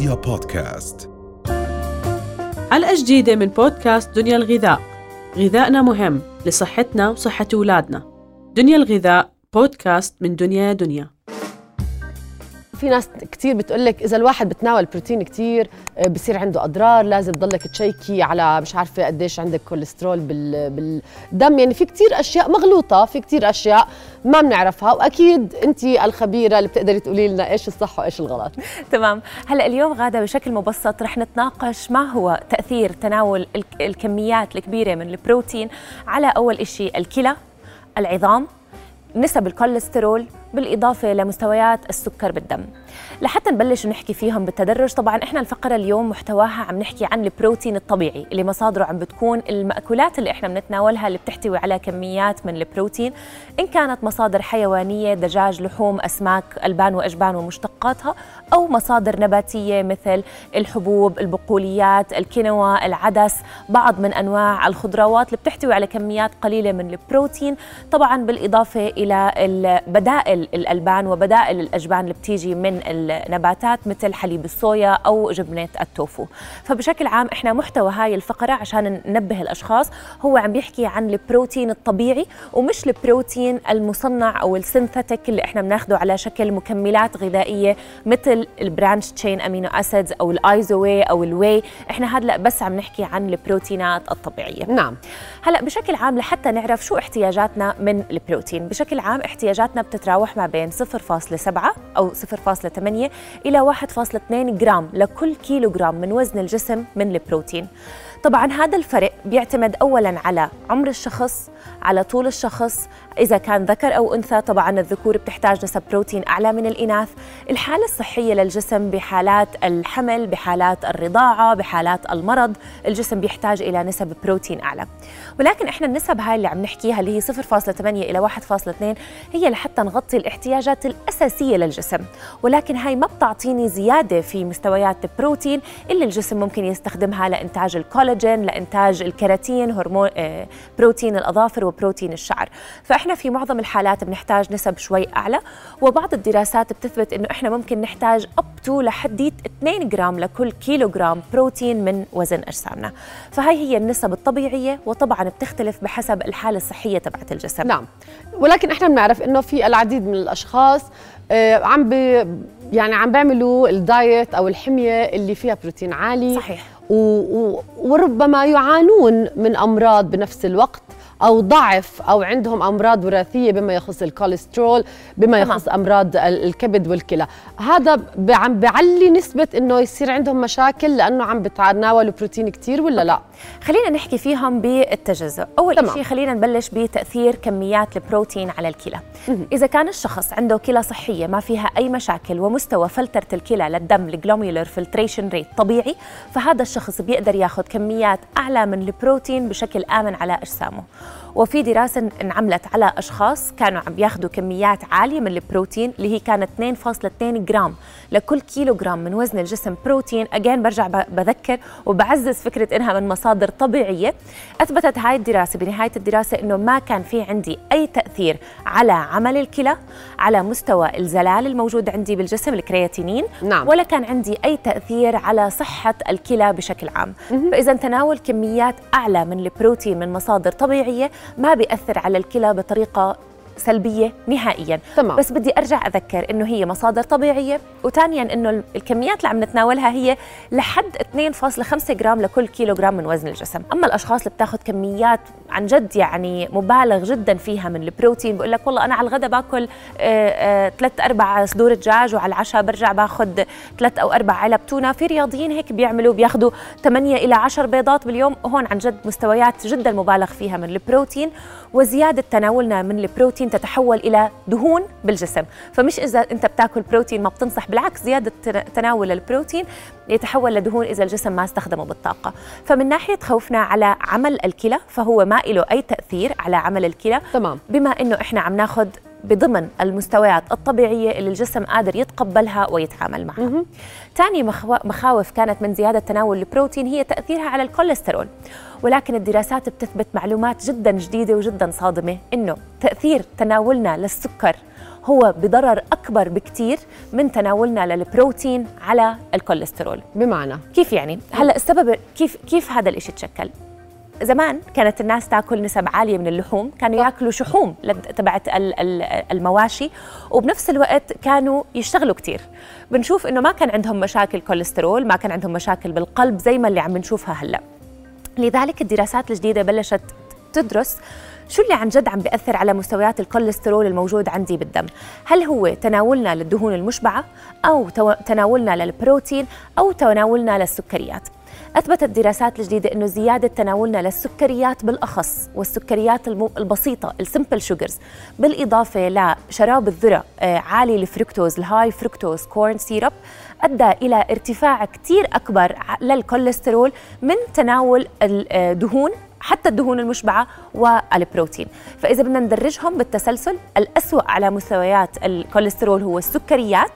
رؤيا بودكاست. حلقة جديدة من بودكاست دنيا الغذاء. غذائنا مهم لصحتنا وصحة أولادنا. دنيا الغذاء بودكاست من دنيا دنيا. في ناس كتير بتقول لك إذا الواحد بتناول بروتين كتير آه، بصير عنده أضرار لازم تضلك تشيكي على مش عارفة قديش عندك كوليسترول بال بالدم. يعني في كتير أشياء مغلوطة في كتير أشياء ما بنعرفها وأكيد أنت الخبيرة اللي بتقدري تقولي لنا إيش الصح وإيش الغلط. تمام. هلا اليوم غادة بشكل مبسط رح نتناقش ما هو تأثير تناول الكميات الكبيرة من البروتين على أول شيء الكلى العظام نسب الكوليسترول بالإضافة لمستويات السكر بالدم. لحتى نبلش نحكي فيهم بالتدرج. طبعا إحنا الفقرة اليوم محتواها عم نحكي عن البروتين الطبيعي اللي مصادره عم بتكون المأكولات اللي إحنا بنتناولها اللي بتحتوي على كميات من البروتين إن كانت مصادر حيوانية دجاج لحوم أسماك ألبان وأجبان ومشتقاتها أو مصادر نباتية مثل الحبوب البقوليات الكينوا العدس بعض من أنواع الخضروات اللي بتحتوي على كميات قليلة من البروتين. طبعا بالإضافة إلى البدائل الألبان وبدائل الأجبان اللي بتيجي من النباتات مثل حليب الصويا أو جبنة التوفو. فبشكل عام إحنا محتوى هاي الفقرة عشان ننبه الأشخاص هو عم بيحكي عن البروتين الطبيعي ومش البروتين المصنع أو ال synthetic اللي إحنا بناخده على شكل مكملات غذائية مثل ال branched chain amino acids أو ال iso whey أو ال whey. إحنا هذا بس عم نحكي عن البروتينات الطبيعية. نعم. هلا بشكل عام لحتى نعرف شو احتياجاتنا من البروتين بشكل عام احتياجاتنا بتتراوح ما بين 0.7 أو 0.8 إلى 1.2 جرام لكل كيلو جرام من وزن الجسم من البروتين. طبعا هذا الفرق بيعتمد اولا على عمر الشخص على طول الشخص إذا كان ذكر أو أنثى طبعا الذكور بتحتاج نسب بروتين أعلى من الإناث. الحالة الصحية للجسم بحالات الحمل بحالات الرضاعة بحالات المرض الجسم بيحتاج إلى نسب بروتين أعلى. ولكن إحنا النسب هاي اللي عم نحكيها اللي هي 0.8 إلى 1.2 هي لحتى نغطي الاحتياجات الأساسية للجسم. ولكن هاي ما بتعطيني زيادة في مستويات البروتين اللي الجسم ممكن يستخدمها لإنتاج الكولاجين لإنتاج الكيراتين هرمون آه، بروتين الأظافر وبروتين الشعر. فاحنا في معظم الحالات بنحتاج نسب شوي أعلى وبعض الدراسات بتثبت إنه إحنا ممكن نحتاج up to لحديت 2 جرام لكل كيلو جرام بروتين من وزن أجسامنا. فهي هي النسب الطبيعية وطبعا بتختلف بحسب الحالة الصحية تبعت الجسم. نعم. ولكن إحنا بنعرف إنه في العديد من الأشخاص آه، عم بي يعني عم بيعملوا ال diet أو الحمية اللي فيها بروتين عالي. صحيح. و و وربما يعانون من أمراض بنفس الوقت. أو ضعف أو عندهم أمراض وراثية بما يخص الكوليسترول بما يخص أمراض الكبد والكلى. هذا عم بيعلي نسبة إنه يصير عندهم مشاكل لأنه عم بتناولوا بروتين كثير ولا لا؟ خلينا نحكي فيهم بالتجزؤ أول. شيء خلينا نبلش بتأثير كميات البروتين على الكلى. إذا كان الشخص عنده كلى صحية ما فيها أي مشاكل ومستوى فلترة الكلى للدم ال glomerular filtration rate طبيعي فهذا الشخص بيقدر ياخذ كميات أعلى من البروتين بشكل آمن على أجسامه. وفي دراسة انعملت على أشخاص كانوا عم بياخذوا كميات عالية من البروتين اللي هي كانت 2.2 جرام لكل كيلو جرام من وزن الجسم بروتين. again برجع بذكر وبعزز فكرة إنها من مصادر طبيعية. أثبتت هاي الدراسة بنهاية الدراسة إنه ما كان في عندي أي تأثير على عمل الكلى على مستوى الزلال الموجود عندي بالجسم الكرياتينين نعم. ولا كان عندي أي تأثير على صحة الكلى بشكل عام. فإذا تناول كميات أعلى من البروتين من مصادر طبيعية ما بيأثر على الكلى بطريقة سلبية نهائيا. تمام. بس بدي أرجع أذكر إنه هي مصادر طبيعية. وثانيا إنه الكميات اللي عم نتناولها هي لحد 2.5 جرام لكل كيلو جرام من وزن الجسم. أما الأشخاص اللي بتاخذ كميات عن جد يعني مبالغ جدا فيها من البروتين بقول لك والله أنا على الغداء باكل ثلاث أربع صدور دجاج وعلى العشاء برجع باخذ ثلاث أو أربع علب تونة. في رياضيين هيك بيعملوا بياخذوا 8 إلى 10 بيضات باليوم. هون عن جد مستويات جدا مبالغ فيها من البروتين. وزيادة تناولنا من البروتين تتحول إلى دهون بالجسم. فمش إذا أنت بتاكل بروتين ما بتنصح بالعكس زيادة تناول البروتين يتحول لدهون إذا الجسم ما استخدمه بالطاقة. فمن ناحية خوفنا على عمل الكلى فهو ما له أي تأثير على عمل الكلى. تمام. بما إنه إحنا عم ناخذ بضمن المستويات الطبيعية اللي الجسم قادر يتقبلها ويتعامل معها. ثاني مخاوف كانت من زيادة تناول البروتين هي تأثيرها على الكوليسترول. ولكن الدراسات بتثبت معلومات جدا جديدة وجدا صادمة إنه تأثير تناولنا للسكر هو بضرر أكبر بكثير من تناولنا للبروتين على الكوليسترول. بمعنى؟ كيف يعني؟ هلأ السبب كيف كيف هذا الشيء تشكل؟ زمان كانت الناس تاكل نسب عالية من اللحوم كانوا ياكلوا شحوم تبعت المواشي وبنفس الوقت كانوا يشتغلوا كثير بنشوف إنه ما كان عندهم مشاكل كوليسترول ما كان عندهم مشاكل بالقلب زي ما اللي عم بنشوفها هلأ. لذلك الدراسات الجديدة بلشت تدرس شو اللي عن جد عم بيأثر على مستويات الكوليسترول الموجود عندي بالدم. هل هو تناولنا للدهون المشبعة أو تناولنا للبروتين أو تناولنا للسكريات؟ أثبتت دراسات الجديدة أنه زيادة تناولنا للسكريات بالأخص والسكريات البسيطة ال simple sugars بالإضافة لشراب الذرة آه، عالي الفركتوز ال high fructose corn syrup أدى إلى ارتفاع كتير أكبر للكوليسترول من تناول الدهون حتى الدهون المشبعة والبروتين. فإذا بدنا ندرجهم بالتسلسل الأسوأ على مستويات الكوليسترول هو السكريات.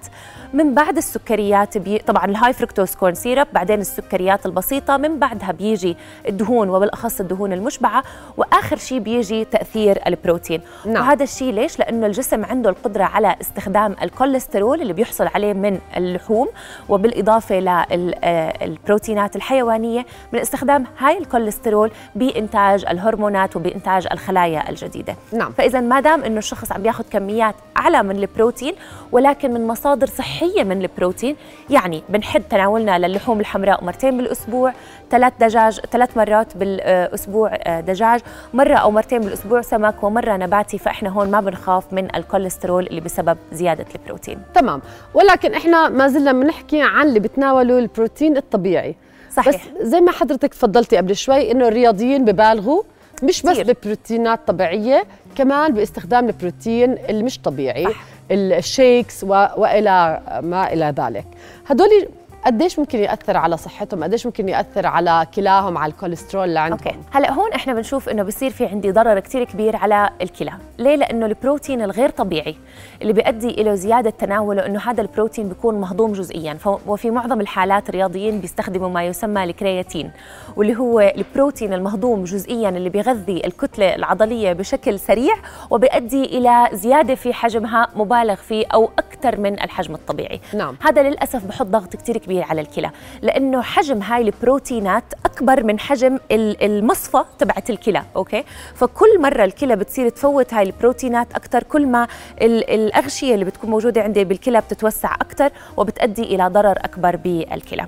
من بعد السكريات بي... طبعا ال high fructose corn syrup بعدين السكريات البسيطة من بعدها بيجي الدهون وبالأخص الدهون المشبعة وآخر شيء بيجي تأثير البروتين نعم. وهذا الشيء ليش؟ لأنه الجسم عنده القدرة على استخدام الكوليسترول اللي بيحصل عليه من اللحوم وبالإضافة للبروتينات الحيوانية من استخدام هاي الكوليسترول بإنتاج الهرمونات وبإنتاج الخلايا الجديدة نعم. فإذا ما دام أنه الشخص عم ياخذ كميات أعلى من البروتين ولكن من مصادر صحية صحيه من البروتين. يعني بنحد تناولنا للحوم الحمراء مرتين بالأسبوع ثلاث دجاج ثلاث مرات بالأسبوع آه، دجاج مرة أو مرتين بالأسبوع سمك ومرة نباتي فإحنا هون ما بنخاف من الكوليسترول اللي بسبب زيادة البروتين. تمام. ولكن إحنا ما زلنا بنحكي عن اللي بتناولوا البروتين الطبيعي. صحيح. بس زي ما حضرتك تفضلتي قبل شوي إنه الرياضيين ببالغوا مش بس ببروتينات طبيعية كمان باستخدام البروتين اللي مش طبيعي. صح. ال shakes وإلى ما إلى ذلك. هدول قديش ممكن يأثر على صحتهم؟ قديش ممكن يأثر على كلاهم على الكوليسترول اللي عندهم okay. هلا هون إحنا بنشوف إنه بصير في عندي ضرر كثير كبير على الكلى. ليه؟ لأنه البروتين الغير طبيعي اللي بيؤدي إلى زيادة تناوله إنه هذا البروتين بيكون مهضوم جزئيا. وفي معظم الحالات الرياضيين بيستخدموا ما يسمى الكرياتين واللي هو البروتين المهضوم جزئيا اللي بيغذي الكتلة العضلية بشكل سريع وبيؤدي إلى زيادة في حجمها مبالغ فيه أو أكثر من الحجم الطبيعي. نعم. هذا للأسف بحط ضغط كثير كبير كبير على الكلى لأنه حجم هاي البروتينات أكبر من حجم المصفى تبعت الكلى أوكي؟ فكل مرة الكلى بتصير تفوت هاي البروتينات أكثر كل ما الأغشية اللي بتكون موجودة عندي بالكلى بتتوسع أكثر وبتؤدي إلى ضرر أكبر بالكلى.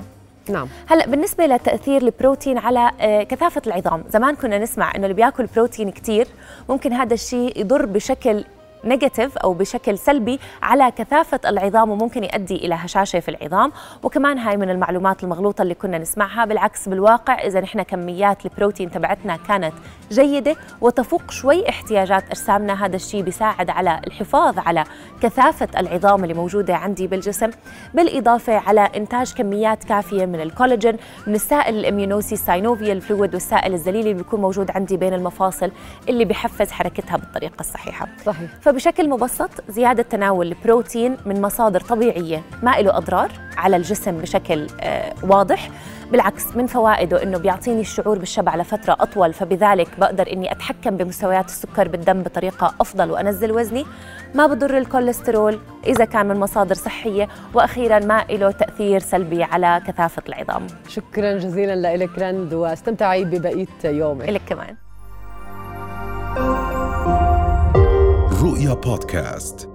نعم. هلأ بالنسبة لتأثير البروتين على آه، كثافة العظام زمان كنا نسمع إنه اللي بياكل بروتين كثير ممكن هذا الشيء يضر بشكل negative أو بشكل سلبي على كثافة العظام وممكن يؤدي إلى هشاشة في العظام. وكمان هاي من المعلومات المغلوطة اللي كنا نسمعها بالعكس بالواقع إذا نحن كميات البروتين تبعتنا كانت جيدة وتفوق شوي احتياجات أجسامنا هذا الشيء بيساعد على الحفاظ على كثافة العظام اللي موجودة عندي بالجسم. بالإضافة على إنتاج كميات كافية من الكولاجين من السائل الإميونوسي synovial fluid والسائل الزلالي اللي بيكون موجود عندي بين المفاصل اللي بيحفز حركتها بالطريقة الصحيحة. صحيح. فبشكل مبسط زيادة تناول البروتين من مصادر طبيعية ما له أضرار على الجسم بشكل آه واضح بالعكس من فوائده إنه بيعطيني الشعور بالشبع لفترة أطول فبذلك بقدر إني أتحكم بمستويات السكر بالدم بطريقة أفضل وأنزل وزني. ما بضر الكوليسترول إذا كان من مصادر صحية وأخيرا ما له تأثير سلبي على كثافة العظام. شكرا جزيلا لك رند واستمتعي ببقية يومك. لك كمان. رؤيا بودكاست